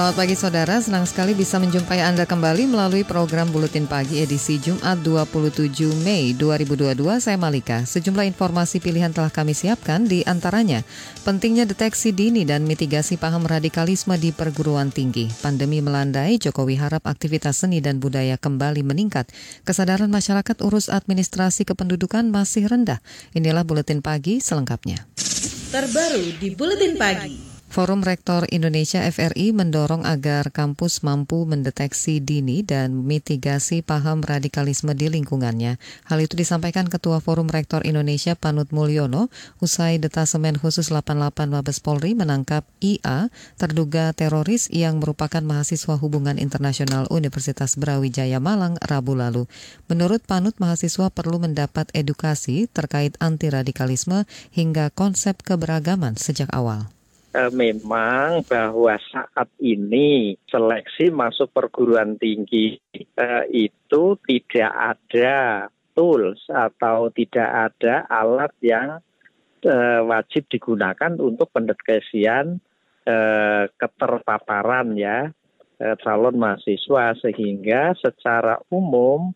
Selamat pagi saudara, senang sekali bisa menjumpai Anda kembali melalui program Buletin Pagi edisi Jumat 27 Mei 2022. Saya Malika. Sejumlah informasi pilihan telah kami siapkan di antaranya pentingnya deteksi dini dan mitigasi paham radikalisme di perguruan tinggi. Pandemi melandai, Jokowi harap aktivitas seni dan budaya kembali meningkat. Kesadaran masyarakat urus administrasi kependudukan masih rendah. Inilah Buletin Pagi selengkapnya. Terbaru di Buletin Pagi. Forum Rektor Indonesia FRI mendorong agar kampus mampu mendeteksi dini dan mitigasi paham radikalisme di lingkungannya. Hal itu disampaikan Ketua Forum Rektor Indonesia Panut Mulyono usai Detasemen Khusus 88 Mabes Polri menangkap IA, terduga teroris yang merupakan mahasiswa hubungan internasional Universitas Brawijaya Malang Rabu lalu. Menurut Panut, mahasiswa perlu mendapat edukasi terkait anti radikalisme hingga konsep keberagaman sejak awal. Eh, memang bahwa saat ini seleksi masuk perguruan tinggi eh, itu tidak ada tools atau tidak ada alat yang eh, wajib digunakan untuk pendeteksian keterpaparan ya calon mahasiswa. Sehingga secara umum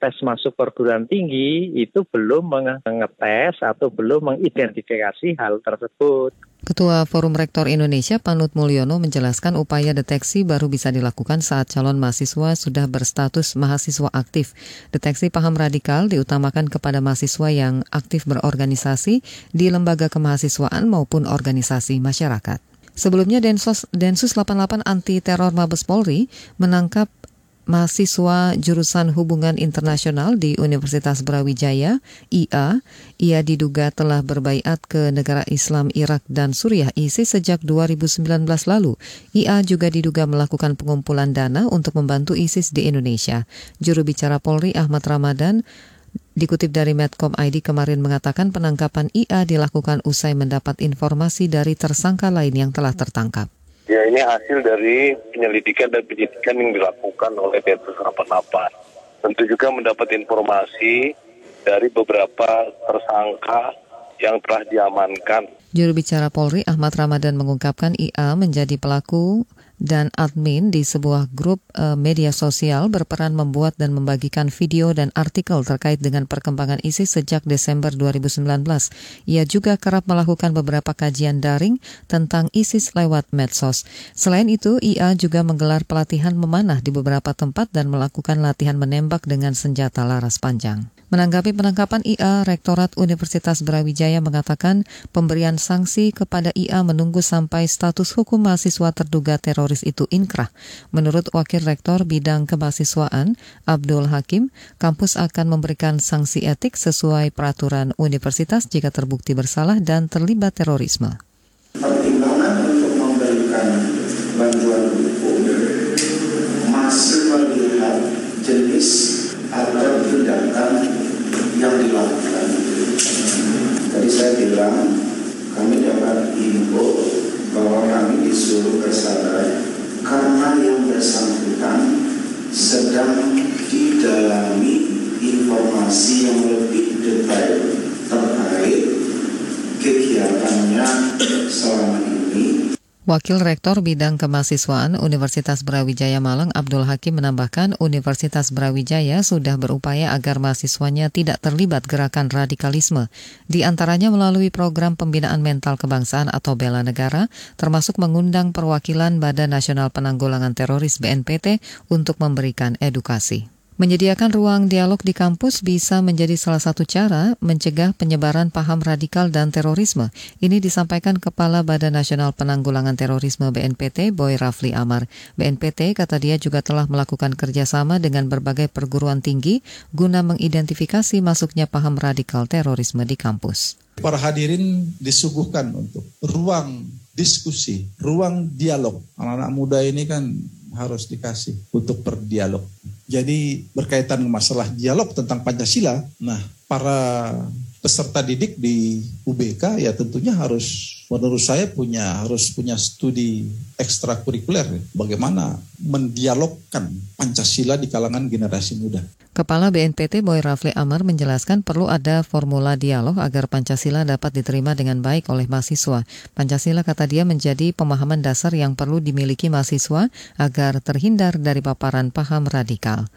tes masuk perguruan tinggi itu belum mengetes atau belum mengidentifikasi hal tersebut. Ketua Forum Rektor Indonesia Panut Mulyono menjelaskan upaya deteksi baru bisa dilakukan saat calon mahasiswa sudah berstatus mahasiswa aktif. Deteksi paham radikal diutamakan kepada mahasiswa yang aktif berorganisasi di lembaga kemahasiswaan maupun organisasi masyarakat. Sebelumnya Densus, Densus 88 Anti Teror Mabes Polri menangkap mahasiswa jurusan hubungan internasional di Universitas Brawijaya, IA. Ia diduga telah berbaiat ke negara Islam Irak dan Suriah ISIS sejak 2019 lalu. IA juga diduga melakukan pengumpulan dana untuk membantu ISIS di Indonesia. Juru bicara Polri Ahmad Ramadan Dikutip dari Medcom ID kemarin mengatakan penangkapan IA dilakukan usai mendapat informasi dari tersangka lain yang telah tertangkap. Ya ini hasil dari penyelidikan dan penyidikan yang dilakukan oleh Densus 88. Tentu juga mendapat informasi dari beberapa tersangka yang telah diamankan. Juru bicara Polri Ahmad Ramadan mengungkapkan IA menjadi pelaku dan admin di sebuah grup uh, media sosial berperan membuat dan membagikan video dan artikel terkait dengan perkembangan ISIS sejak Desember 2019. Ia juga kerap melakukan beberapa kajian daring tentang ISIS lewat medsos. Selain itu, IA juga menggelar pelatihan memanah di beberapa tempat dan melakukan latihan menembak dengan senjata laras panjang. Menanggapi penangkapan IA, Rektorat Universitas Brawijaya mengatakan pemberian sanksi kepada IA menunggu sampai status hukum mahasiswa terduga teroris itu inkrah. Menurut Wakil Rektor Bidang Kemahasiswaan, Abdul Hakim, kampus akan memberikan sanksi etik sesuai peraturan universitas jika terbukti bersalah dan terlibat terorisme. Pertimbangan untuk jenis atau tindakan yang dilakukan. Bilang kami dapat info bahwa kami disuruh ke karena yang bersangkutan sedang didalami informasi yang lebih detail terkait kegiatannya selama Wakil Rektor Bidang Kemahasiswaan Universitas Brawijaya Malang Abdul Hakim menambahkan Universitas Brawijaya sudah berupaya agar mahasiswanya tidak terlibat gerakan radikalisme, di antaranya melalui program pembinaan mental kebangsaan atau bela negara, termasuk mengundang perwakilan Badan Nasional Penanggulangan Teroris BNPT untuk memberikan edukasi. Menyediakan ruang dialog di kampus bisa menjadi salah satu cara mencegah penyebaran paham radikal dan terorisme. Ini disampaikan Kepala Badan Nasional Penanggulangan Terorisme BNPT, Boy Rafli Amar. BNPT kata dia juga telah melakukan kerjasama dengan berbagai perguruan tinggi guna mengidentifikasi masuknya paham radikal terorisme di kampus. Para hadirin disuguhkan untuk ruang diskusi, ruang dialog. Anak-anak muda ini kan harus dikasih untuk berdialog. Jadi berkaitan masalah dialog tentang Pancasila, nah para peserta didik di UBK ya tentunya harus menurut saya punya harus punya studi ekstrakurikuler bagaimana mendialogkan Pancasila di kalangan generasi muda. Kepala BNPT Boy Rafli Amar menjelaskan perlu ada formula dialog agar Pancasila dapat diterima dengan baik oleh mahasiswa. Pancasila kata dia menjadi pemahaman dasar yang perlu dimiliki mahasiswa agar terhindar dari paparan paham radikal.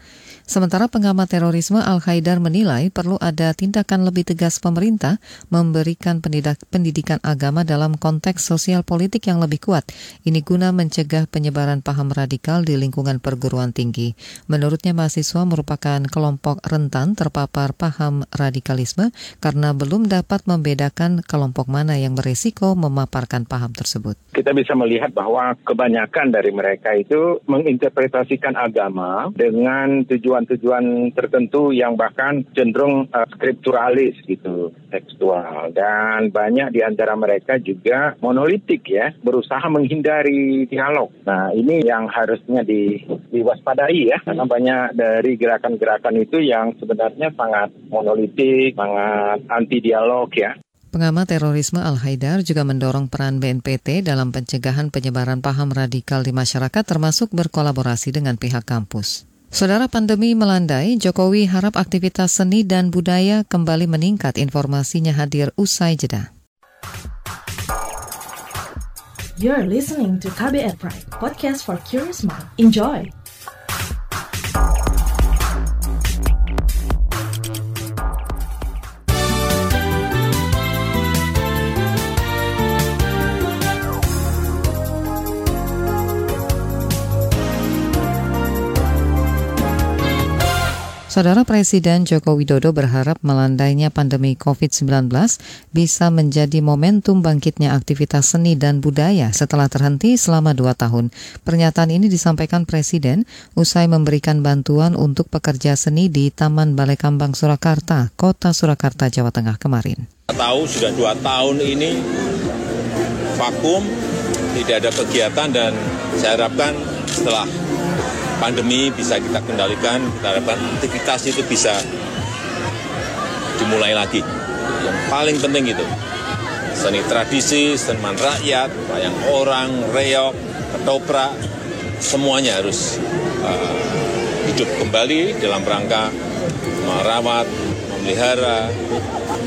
Sementara pengamat terorisme Al-Haidar menilai perlu ada tindakan lebih tegas pemerintah memberikan pendidikan agama dalam konteks sosial politik yang lebih kuat. Ini guna mencegah penyebaran paham radikal di lingkungan perguruan tinggi. Menurutnya mahasiswa merupakan kelompok rentan terpapar paham radikalisme karena belum dapat membedakan kelompok mana yang beresiko memaparkan paham tersebut. Kita bisa melihat bahwa kebanyakan dari mereka itu menginterpretasikan agama dengan tujuan tujuan-tujuan tertentu yang bahkan cenderung uh, skripturalis gitu, tekstual. Dan banyak di antara mereka juga monolitik ya, berusaha menghindari dialog. Nah ini yang harusnya di, diwaspadai ya, karena banyak dari gerakan-gerakan itu yang sebenarnya sangat monolitik, sangat anti dialog ya. Pengamat terorisme Al-Haidar juga mendorong peran BNPT dalam pencegahan penyebaran paham radikal di masyarakat termasuk berkolaborasi dengan pihak kampus. Saudara pandemi melandai, Jokowi harap aktivitas seni dan budaya kembali meningkat. Informasinya hadir usai jeda. You're listening to KBR Pride, podcast for curious mind. Enjoy! Saudara Presiden Joko Widodo berharap melandainya pandemi COVID-19 bisa menjadi momentum bangkitnya aktivitas seni dan budaya setelah terhenti selama dua tahun. Pernyataan ini disampaikan Presiden usai memberikan bantuan untuk pekerja seni di Taman Balai Kambang Surakarta, Kota Surakarta, Jawa Tengah kemarin. Tahu sudah dua tahun ini vakum, tidak ada kegiatan dan saya harapkan setelah pandemi bisa kita kendalikan, kita harapkan aktivitas itu bisa dimulai lagi. Yang paling penting itu, seni tradisi, seniman rakyat, wayang orang, reok, ketoprak, semuanya harus uh, hidup kembali dalam rangka merawat, memelihara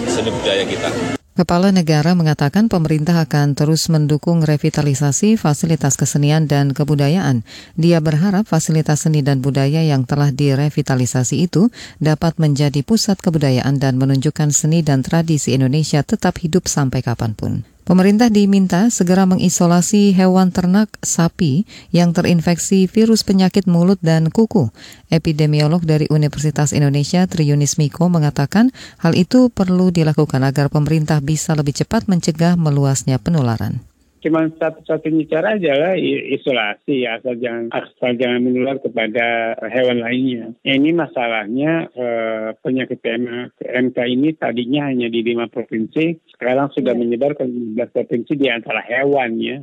seni budaya kita. Kepala negara mengatakan pemerintah akan terus mendukung revitalisasi fasilitas kesenian dan kebudayaan. Dia berharap fasilitas seni dan budaya yang telah direvitalisasi itu dapat menjadi pusat kebudayaan dan menunjukkan seni dan tradisi Indonesia tetap hidup sampai kapan pun. Pemerintah diminta segera mengisolasi hewan ternak sapi yang terinfeksi virus penyakit mulut dan kuku. Epidemiolog dari Universitas Indonesia Triunis Miko mengatakan hal itu perlu dilakukan agar pemerintah bisa lebih cepat mencegah meluasnya penularan cuma satu-satunya cara adalah isolasi asal jangan asal jangan menular kepada hewan lainnya. Ini masalahnya eh, penyakit PMK ini tadinya hanya di lima provinsi, sekarang sudah ya. menyebar ke 15 provinsi di antara hewan ya.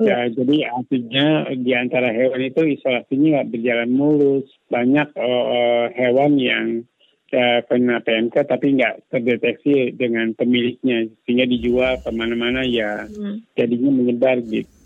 Ya, jadi artinya di antara hewan itu isolasinya nggak berjalan mulus. Banyak uh, hewan yang PMK tapi nggak terdeteksi dengan pemiliknya sehingga dijual ke mana-mana ya hmm. jadinya menyebar gitu.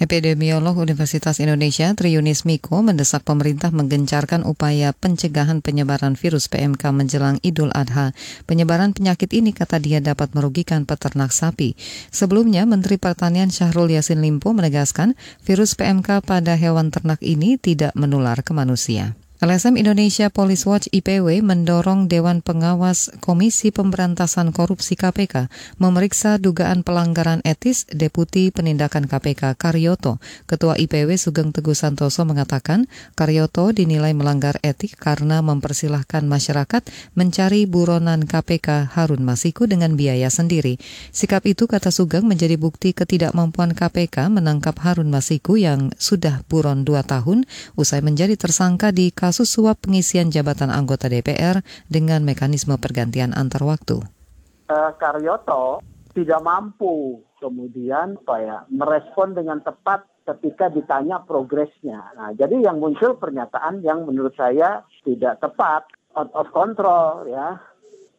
Epidemiolog Universitas Indonesia Triunis Miko mendesak pemerintah menggencarkan upaya pencegahan penyebaran virus PMK menjelang Idul Adha. Penyebaran penyakit ini kata dia dapat merugikan peternak sapi. Sebelumnya, Menteri Pertanian Syahrul Yassin Limpo menegaskan virus PMK pada hewan ternak ini tidak menular ke manusia. LSM Indonesia Police Watch IPW mendorong Dewan Pengawas Komisi Pemberantasan Korupsi KPK memeriksa dugaan pelanggaran etis Deputi Penindakan KPK Karyoto. Ketua IPW Sugeng Teguh Santoso mengatakan Karyoto dinilai melanggar etik karena mempersilahkan masyarakat mencari buronan KPK Harun Masiku dengan biaya sendiri. Sikap itu kata Sugeng menjadi bukti ketidakmampuan KPK menangkap Harun Masiku yang sudah buron dua tahun usai menjadi tersangka di kasus suap pengisian jabatan anggota DPR dengan mekanisme pergantian antar waktu. Uh, Karyoto tidak mampu kemudian apa ya merespon dengan tepat ketika ditanya progresnya. Nah, jadi yang muncul pernyataan yang menurut saya tidak tepat, out of control ya.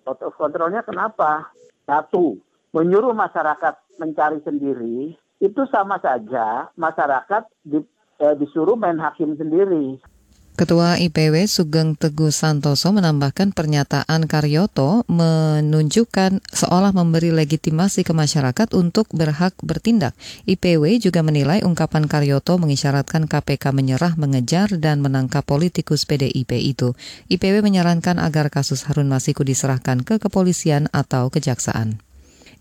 Out of controlnya kenapa? Satu, menyuruh masyarakat mencari sendiri, itu sama saja masyarakat di, eh, disuruh main hakim sendiri. Ketua IPW Sugeng Teguh Santoso menambahkan pernyataan Karyoto menunjukkan seolah memberi legitimasi ke masyarakat untuk berhak bertindak. IPW juga menilai ungkapan Karyoto mengisyaratkan KPK menyerah mengejar dan menangkap politikus PDIP itu. IPW menyarankan agar kasus Harun Masiku diserahkan ke kepolisian atau kejaksaan.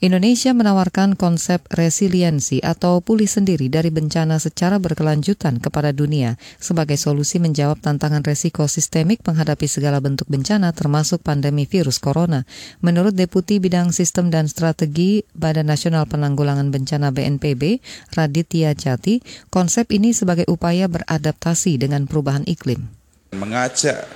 Indonesia menawarkan konsep resiliensi atau pulih sendiri dari bencana secara berkelanjutan kepada dunia sebagai solusi menjawab tantangan resiko sistemik menghadapi segala bentuk bencana termasuk pandemi virus corona. Menurut Deputi Bidang Sistem dan Strategi Badan Nasional Penanggulangan Bencana BNPB, Raditya Jati, konsep ini sebagai upaya beradaptasi dengan perubahan iklim. Mengajak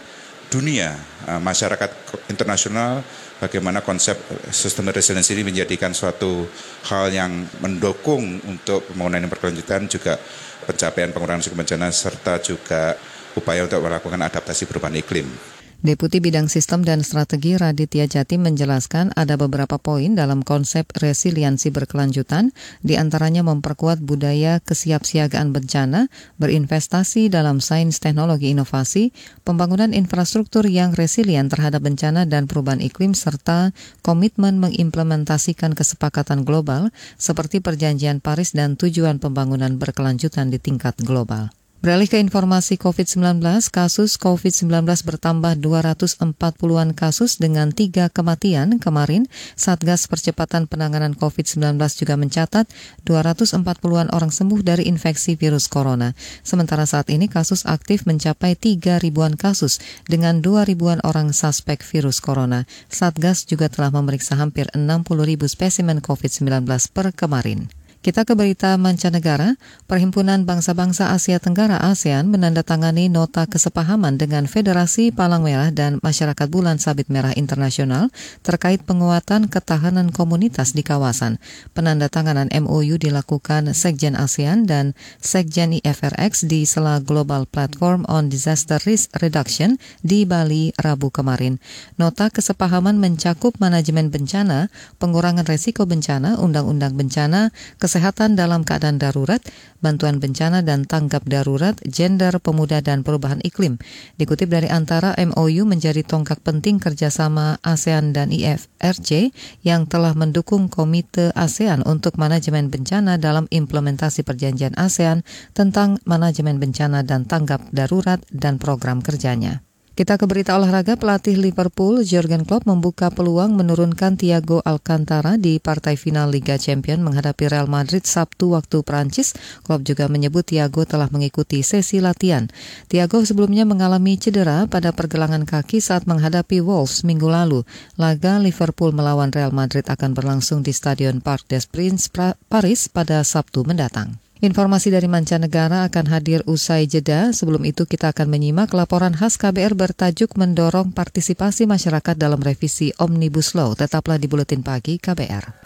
dunia, eh, masyarakat internasional bagaimana konsep sistem resiliensi ini menjadikan suatu hal yang mendukung untuk pembangunan yang berkelanjutan juga pencapaian pengurangan risiko bencana serta juga upaya untuk melakukan adaptasi perubahan iklim. Deputi Bidang Sistem dan Strategi Raditya Jati menjelaskan ada beberapa poin dalam konsep resiliensi berkelanjutan, di antaranya memperkuat budaya kesiapsiagaan bencana, berinvestasi dalam sains teknologi inovasi, pembangunan infrastruktur yang resilient terhadap bencana dan perubahan iklim, serta komitmen mengimplementasikan kesepakatan global seperti Perjanjian Paris dan tujuan pembangunan berkelanjutan di tingkat global. Beralih ke informasi COVID-19, kasus COVID-19 bertambah 240-an kasus dengan tiga kematian kemarin. Satgas Percepatan Penanganan COVID-19 juga mencatat 240-an orang sembuh dari infeksi virus corona. Sementara saat ini kasus aktif mencapai 3 ribuan kasus dengan 2 ribuan orang suspek virus corona. Satgas juga telah memeriksa hampir 60 ribu spesimen COVID-19 per kemarin. Kita ke berita mancanegara. Perhimpunan Bangsa-Bangsa Asia Tenggara ASEAN menandatangani nota kesepahaman dengan Federasi Palang Merah dan Masyarakat Bulan Sabit Merah Internasional terkait penguatan ketahanan komunitas di kawasan. Penandatanganan MOU dilakukan Sekjen ASEAN dan Sekjen IFRX di sela Global Platform on Disaster Risk Reduction di Bali Rabu kemarin. Nota kesepahaman mencakup manajemen bencana, pengurangan resiko bencana, undang-undang bencana, kesehatan dalam keadaan darurat, bantuan bencana dan tanggap darurat, gender, pemuda, dan perubahan iklim. Dikutip dari antara MOU menjadi tonggak penting kerjasama ASEAN dan IFRC yang telah mendukung Komite ASEAN untuk manajemen bencana dalam implementasi perjanjian ASEAN tentang manajemen bencana dan tanggap darurat dan program kerjanya. Kita ke berita olahraga, pelatih Liverpool Jurgen Klopp membuka peluang menurunkan Thiago Alcantara di partai final Liga Champions menghadapi Real Madrid Sabtu waktu Prancis. Klopp juga menyebut Thiago telah mengikuti sesi latihan. Thiago sebelumnya mengalami cedera pada pergelangan kaki saat menghadapi Wolves minggu lalu. Laga Liverpool melawan Real Madrid akan berlangsung di Stadion Parc des Princes Paris pada Sabtu mendatang. Informasi dari mancanegara akan hadir usai jeda. Sebelum itu kita akan menyimak laporan khas KBR bertajuk mendorong partisipasi masyarakat dalam revisi Omnibus Law. Tetaplah di Buletin Pagi KBR.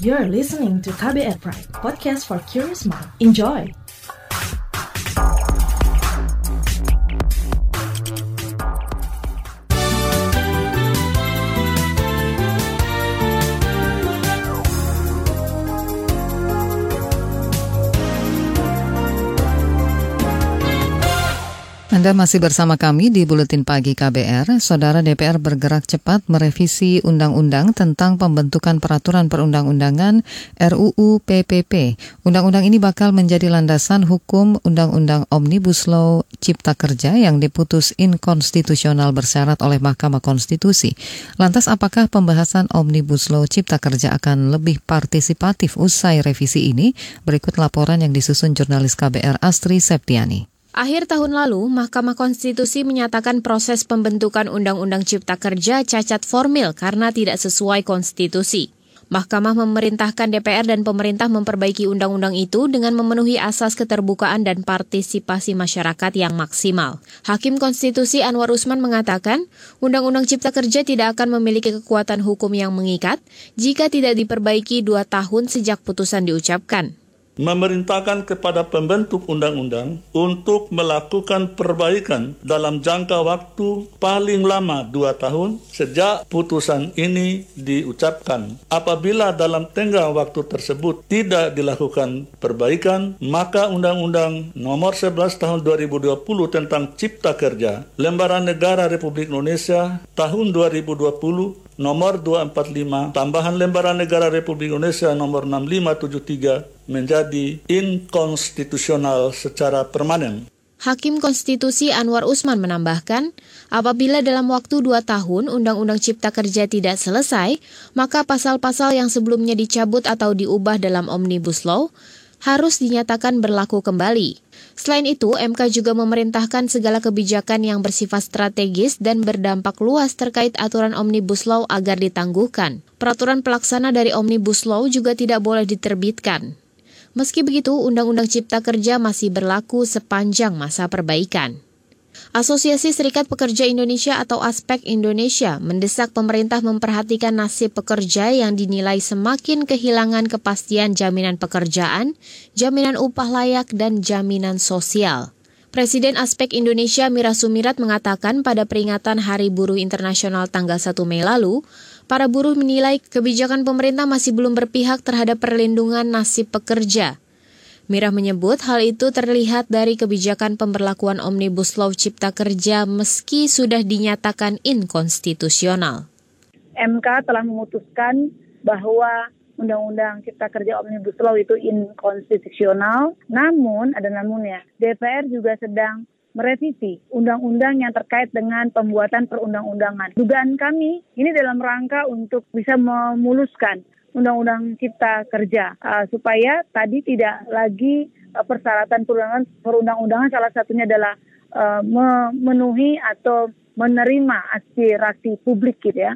You're listening to KBR Pride, podcast for curious mind. Enjoy! Anda masih bersama kami di Buletin Pagi KBR. Saudara DPR bergerak cepat merevisi Undang-Undang tentang pembentukan peraturan perundang-undangan RUU PPP. Undang-undang ini bakal menjadi landasan hukum Undang-Undang Omnibus Law Cipta Kerja yang diputus inkonstitusional bersyarat oleh Mahkamah Konstitusi. Lantas apakah pembahasan Omnibus Law Cipta Kerja akan lebih partisipatif usai revisi ini? Berikut laporan yang disusun jurnalis KBR Astri Septiani. Akhir tahun lalu, Mahkamah Konstitusi menyatakan proses pembentukan Undang-Undang Cipta Kerja cacat formil karena tidak sesuai konstitusi. Mahkamah memerintahkan DPR dan pemerintah memperbaiki undang-undang itu dengan memenuhi asas keterbukaan dan partisipasi masyarakat yang maksimal. Hakim Konstitusi Anwar Usman mengatakan, Undang-Undang Cipta Kerja tidak akan memiliki kekuatan hukum yang mengikat jika tidak diperbaiki dua tahun sejak putusan diucapkan. Memerintahkan kepada pembentuk undang-undang untuk melakukan perbaikan dalam jangka waktu paling lama dua tahun sejak putusan ini diucapkan. Apabila dalam tenggang waktu tersebut tidak dilakukan perbaikan, maka Undang-Undang Nomor 11 Tahun 2020 tentang Cipta Kerja, Lembaran Negara Republik Indonesia tahun 2020 nomor 245 tambahan lembaran negara Republik Indonesia nomor 6573 menjadi inkonstitusional secara permanen. Hakim Konstitusi Anwar Usman menambahkan, apabila dalam waktu dua tahun Undang-Undang Cipta Kerja tidak selesai, maka pasal-pasal yang sebelumnya dicabut atau diubah dalam Omnibus Law harus dinyatakan berlaku kembali. Selain itu, MK juga memerintahkan segala kebijakan yang bersifat strategis dan berdampak luas terkait aturan Omnibus Law agar ditangguhkan. Peraturan pelaksana dari Omnibus Law juga tidak boleh diterbitkan. Meski begitu, Undang-Undang Cipta Kerja masih berlaku sepanjang masa perbaikan. Asosiasi Serikat Pekerja Indonesia atau Aspek Indonesia mendesak pemerintah memperhatikan nasib pekerja yang dinilai semakin kehilangan kepastian jaminan pekerjaan, jaminan upah layak, dan jaminan sosial. Presiden Aspek Indonesia Mira Sumirat mengatakan pada peringatan Hari Buruh Internasional tanggal 1 Mei lalu, para buruh menilai kebijakan pemerintah masih belum berpihak terhadap perlindungan nasib pekerja. Mirah menyebut hal itu terlihat dari kebijakan pemberlakuan Omnibus Law Cipta Kerja meski sudah dinyatakan inkonstitusional. MK telah memutuskan bahwa Undang-Undang Cipta Kerja Omnibus Law itu inkonstitusional, namun ada namunnya. DPR juga sedang merevisi undang-undang yang terkait dengan pembuatan perundang-undangan. Dugaan kami ini dalam rangka untuk bisa memuluskan Undang-Undang Cipta Kerja uh, supaya tadi tidak lagi uh, persyaratan perundang-undangan salah satunya adalah uh, memenuhi atau menerima aspirasi publik gitu ya.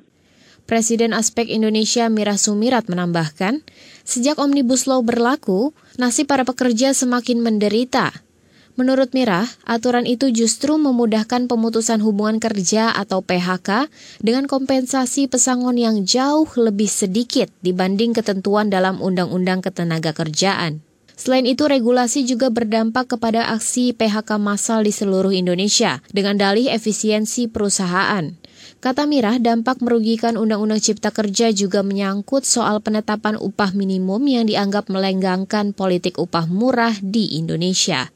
Presiden Aspek Indonesia Mira Sumirat menambahkan, sejak Omnibus Law berlaku, nasib para pekerja semakin menderita Menurut Mirah, aturan itu justru memudahkan pemutusan hubungan kerja atau PHK dengan kompensasi pesangon yang jauh lebih sedikit dibanding ketentuan dalam Undang-Undang Ketenaga Kerjaan. Selain itu, regulasi juga berdampak kepada aksi PHK massal di seluruh Indonesia dengan dalih efisiensi perusahaan. Kata Mirah, dampak merugikan Undang-Undang Cipta Kerja juga menyangkut soal penetapan upah minimum yang dianggap melenggangkan politik upah murah di Indonesia.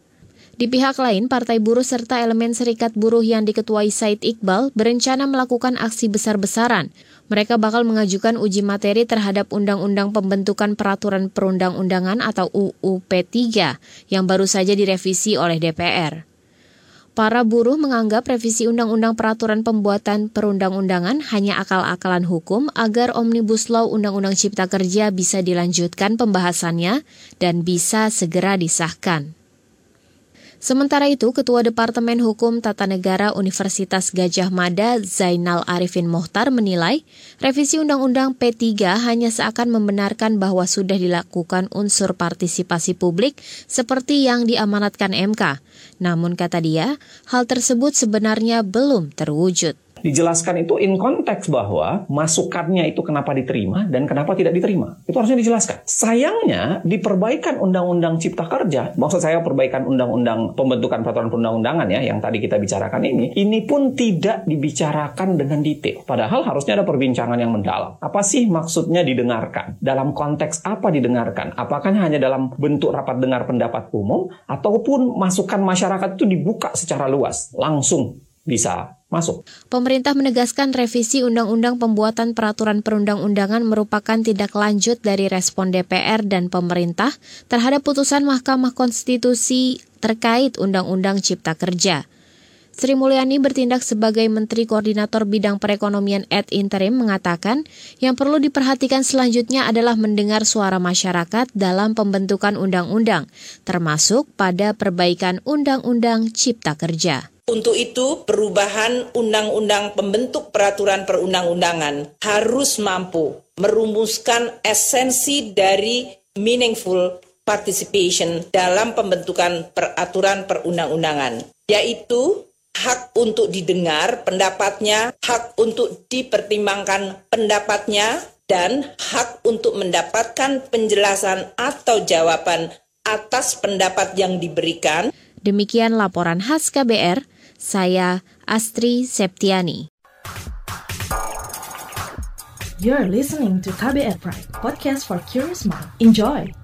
Di pihak lain, Partai Buruh serta elemen serikat buruh yang diketuai Said Iqbal berencana melakukan aksi besar-besaran. Mereka bakal mengajukan uji materi terhadap Undang-Undang Pembentukan Peraturan Perundang-undangan atau UU P3 yang baru saja direvisi oleh DPR. Para buruh menganggap revisi Undang-Undang Peraturan Pembuatan Perundang-undangan hanya akal-akalan hukum agar Omnibus Law Undang-Undang Cipta Kerja bisa dilanjutkan pembahasannya dan bisa segera disahkan. Sementara itu, Ketua Departemen Hukum Tata Negara Universitas Gajah Mada Zainal Arifin Mohtar menilai revisi Undang-Undang P3 hanya seakan membenarkan bahwa sudah dilakukan unsur partisipasi publik seperti yang diamanatkan MK. Namun kata dia, hal tersebut sebenarnya belum terwujud dijelaskan itu in konteks bahwa masukannya itu kenapa diterima dan kenapa tidak diterima. Itu harusnya dijelaskan. Sayangnya di perbaikan Undang-Undang Cipta Kerja, maksud saya perbaikan Undang-Undang Pembentukan Peraturan Perundang-undangan ya yang tadi kita bicarakan ini, ini pun tidak dibicarakan dengan detail. Padahal harusnya ada perbincangan yang mendalam. Apa sih maksudnya didengarkan? Dalam konteks apa didengarkan? Apakah hanya dalam bentuk rapat dengar pendapat umum ataupun masukan masyarakat itu dibuka secara luas, langsung bisa masuk. Pemerintah menegaskan revisi Undang-Undang Pembuatan Peraturan Perundang-undangan merupakan tindak lanjut dari respon DPR dan pemerintah terhadap putusan Mahkamah Konstitusi terkait Undang-Undang Cipta Kerja. Sri Mulyani bertindak sebagai Menteri Koordinator Bidang Perekonomian et Interim mengatakan yang perlu diperhatikan selanjutnya adalah mendengar suara masyarakat dalam pembentukan undang-undang, termasuk pada perbaikan Undang-Undang Cipta Kerja. Untuk itu, perubahan undang-undang pembentuk peraturan perundang-undangan harus mampu merumuskan esensi dari meaningful participation dalam pembentukan peraturan perundang-undangan, yaitu hak untuk didengar pendapatnya, hak untuk dipertimbangkan pendapatnya, dan hak untuk mendapatkan penjelasan atau jawaban atas pendapat yang diberikan. Demikian laporan khas KBR, saya Astri Septiani. You're listening to KBR Pride, podcast for curious mind. Enjoy!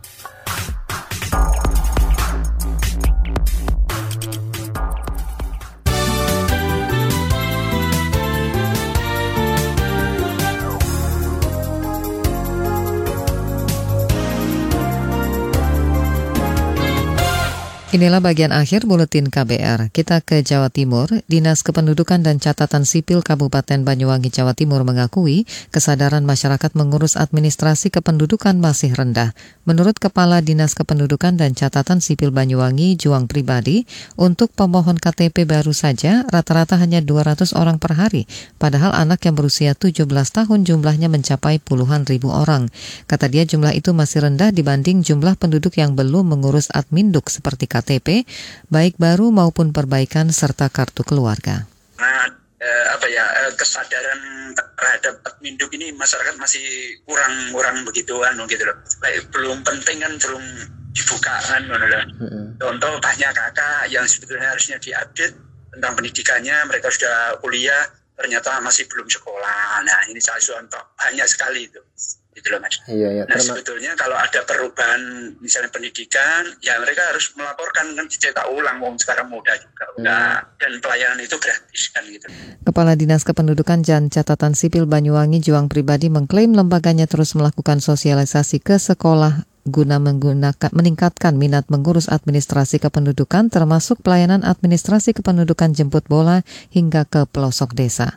Inilah bagian akhir buletin KBR. Kita ke Jawa Timur. Dinas Kependudukan dan Catatan Sipil Kabupaten Banyuwangi, Jawa Timur mengakui kesadaran masyarakat mengurus administrasi kependudukan masih rendah. Menurut Kepala Dinas Kependudukan dan Catatan Sipil Banyuwangi, Juang Pribadi, untuk pemohon KTP baru saja rata-rata hanya 200 orang per hari. Padahal anak yang berusia 17 tahun jumlahnya mencapai puluhan ribu orang. Kata dia jumlah itu masih rendah dibanding jumlah penduduk yang belum mengurus adminduk seperti baik baru maupun perbaikan serta kartu keluarga. Nah, eh, apa ya eh, kesadaran terhadap adminduk ini masyarakat masih kurang kurang begitu anu gitu loh. Baik, belum penting kan belum dibuka kan loh. Contoh banyak kakak yang sebetulnya harusnya diupdate tentang pendidikannya, mereka sudah kuliah ternyata masih belum sekolah. Nah, ini saya contoh banyak sekali itu gitu loh mas. Iya, iya. Nah Terma- sebetulnya kalau ada perubahan misalnya pendidikan, ya mereka harus melaporkan kan dicetak ulang, wong sekarang muda juga udah dan pelayanan itu gratis kan gitu. Kepala Dinas Kependudukan dan Catatan Sipil Banyuwangi Juang Pribadi mengklaim lembaganya terus melakukan sosialisasi ke sekolah guna menggunakan meningkatkan minat mengurus administrasi kependudukan termasuk pelayanan administrasi kependudukan jemput bola hingga ke pelosok desa.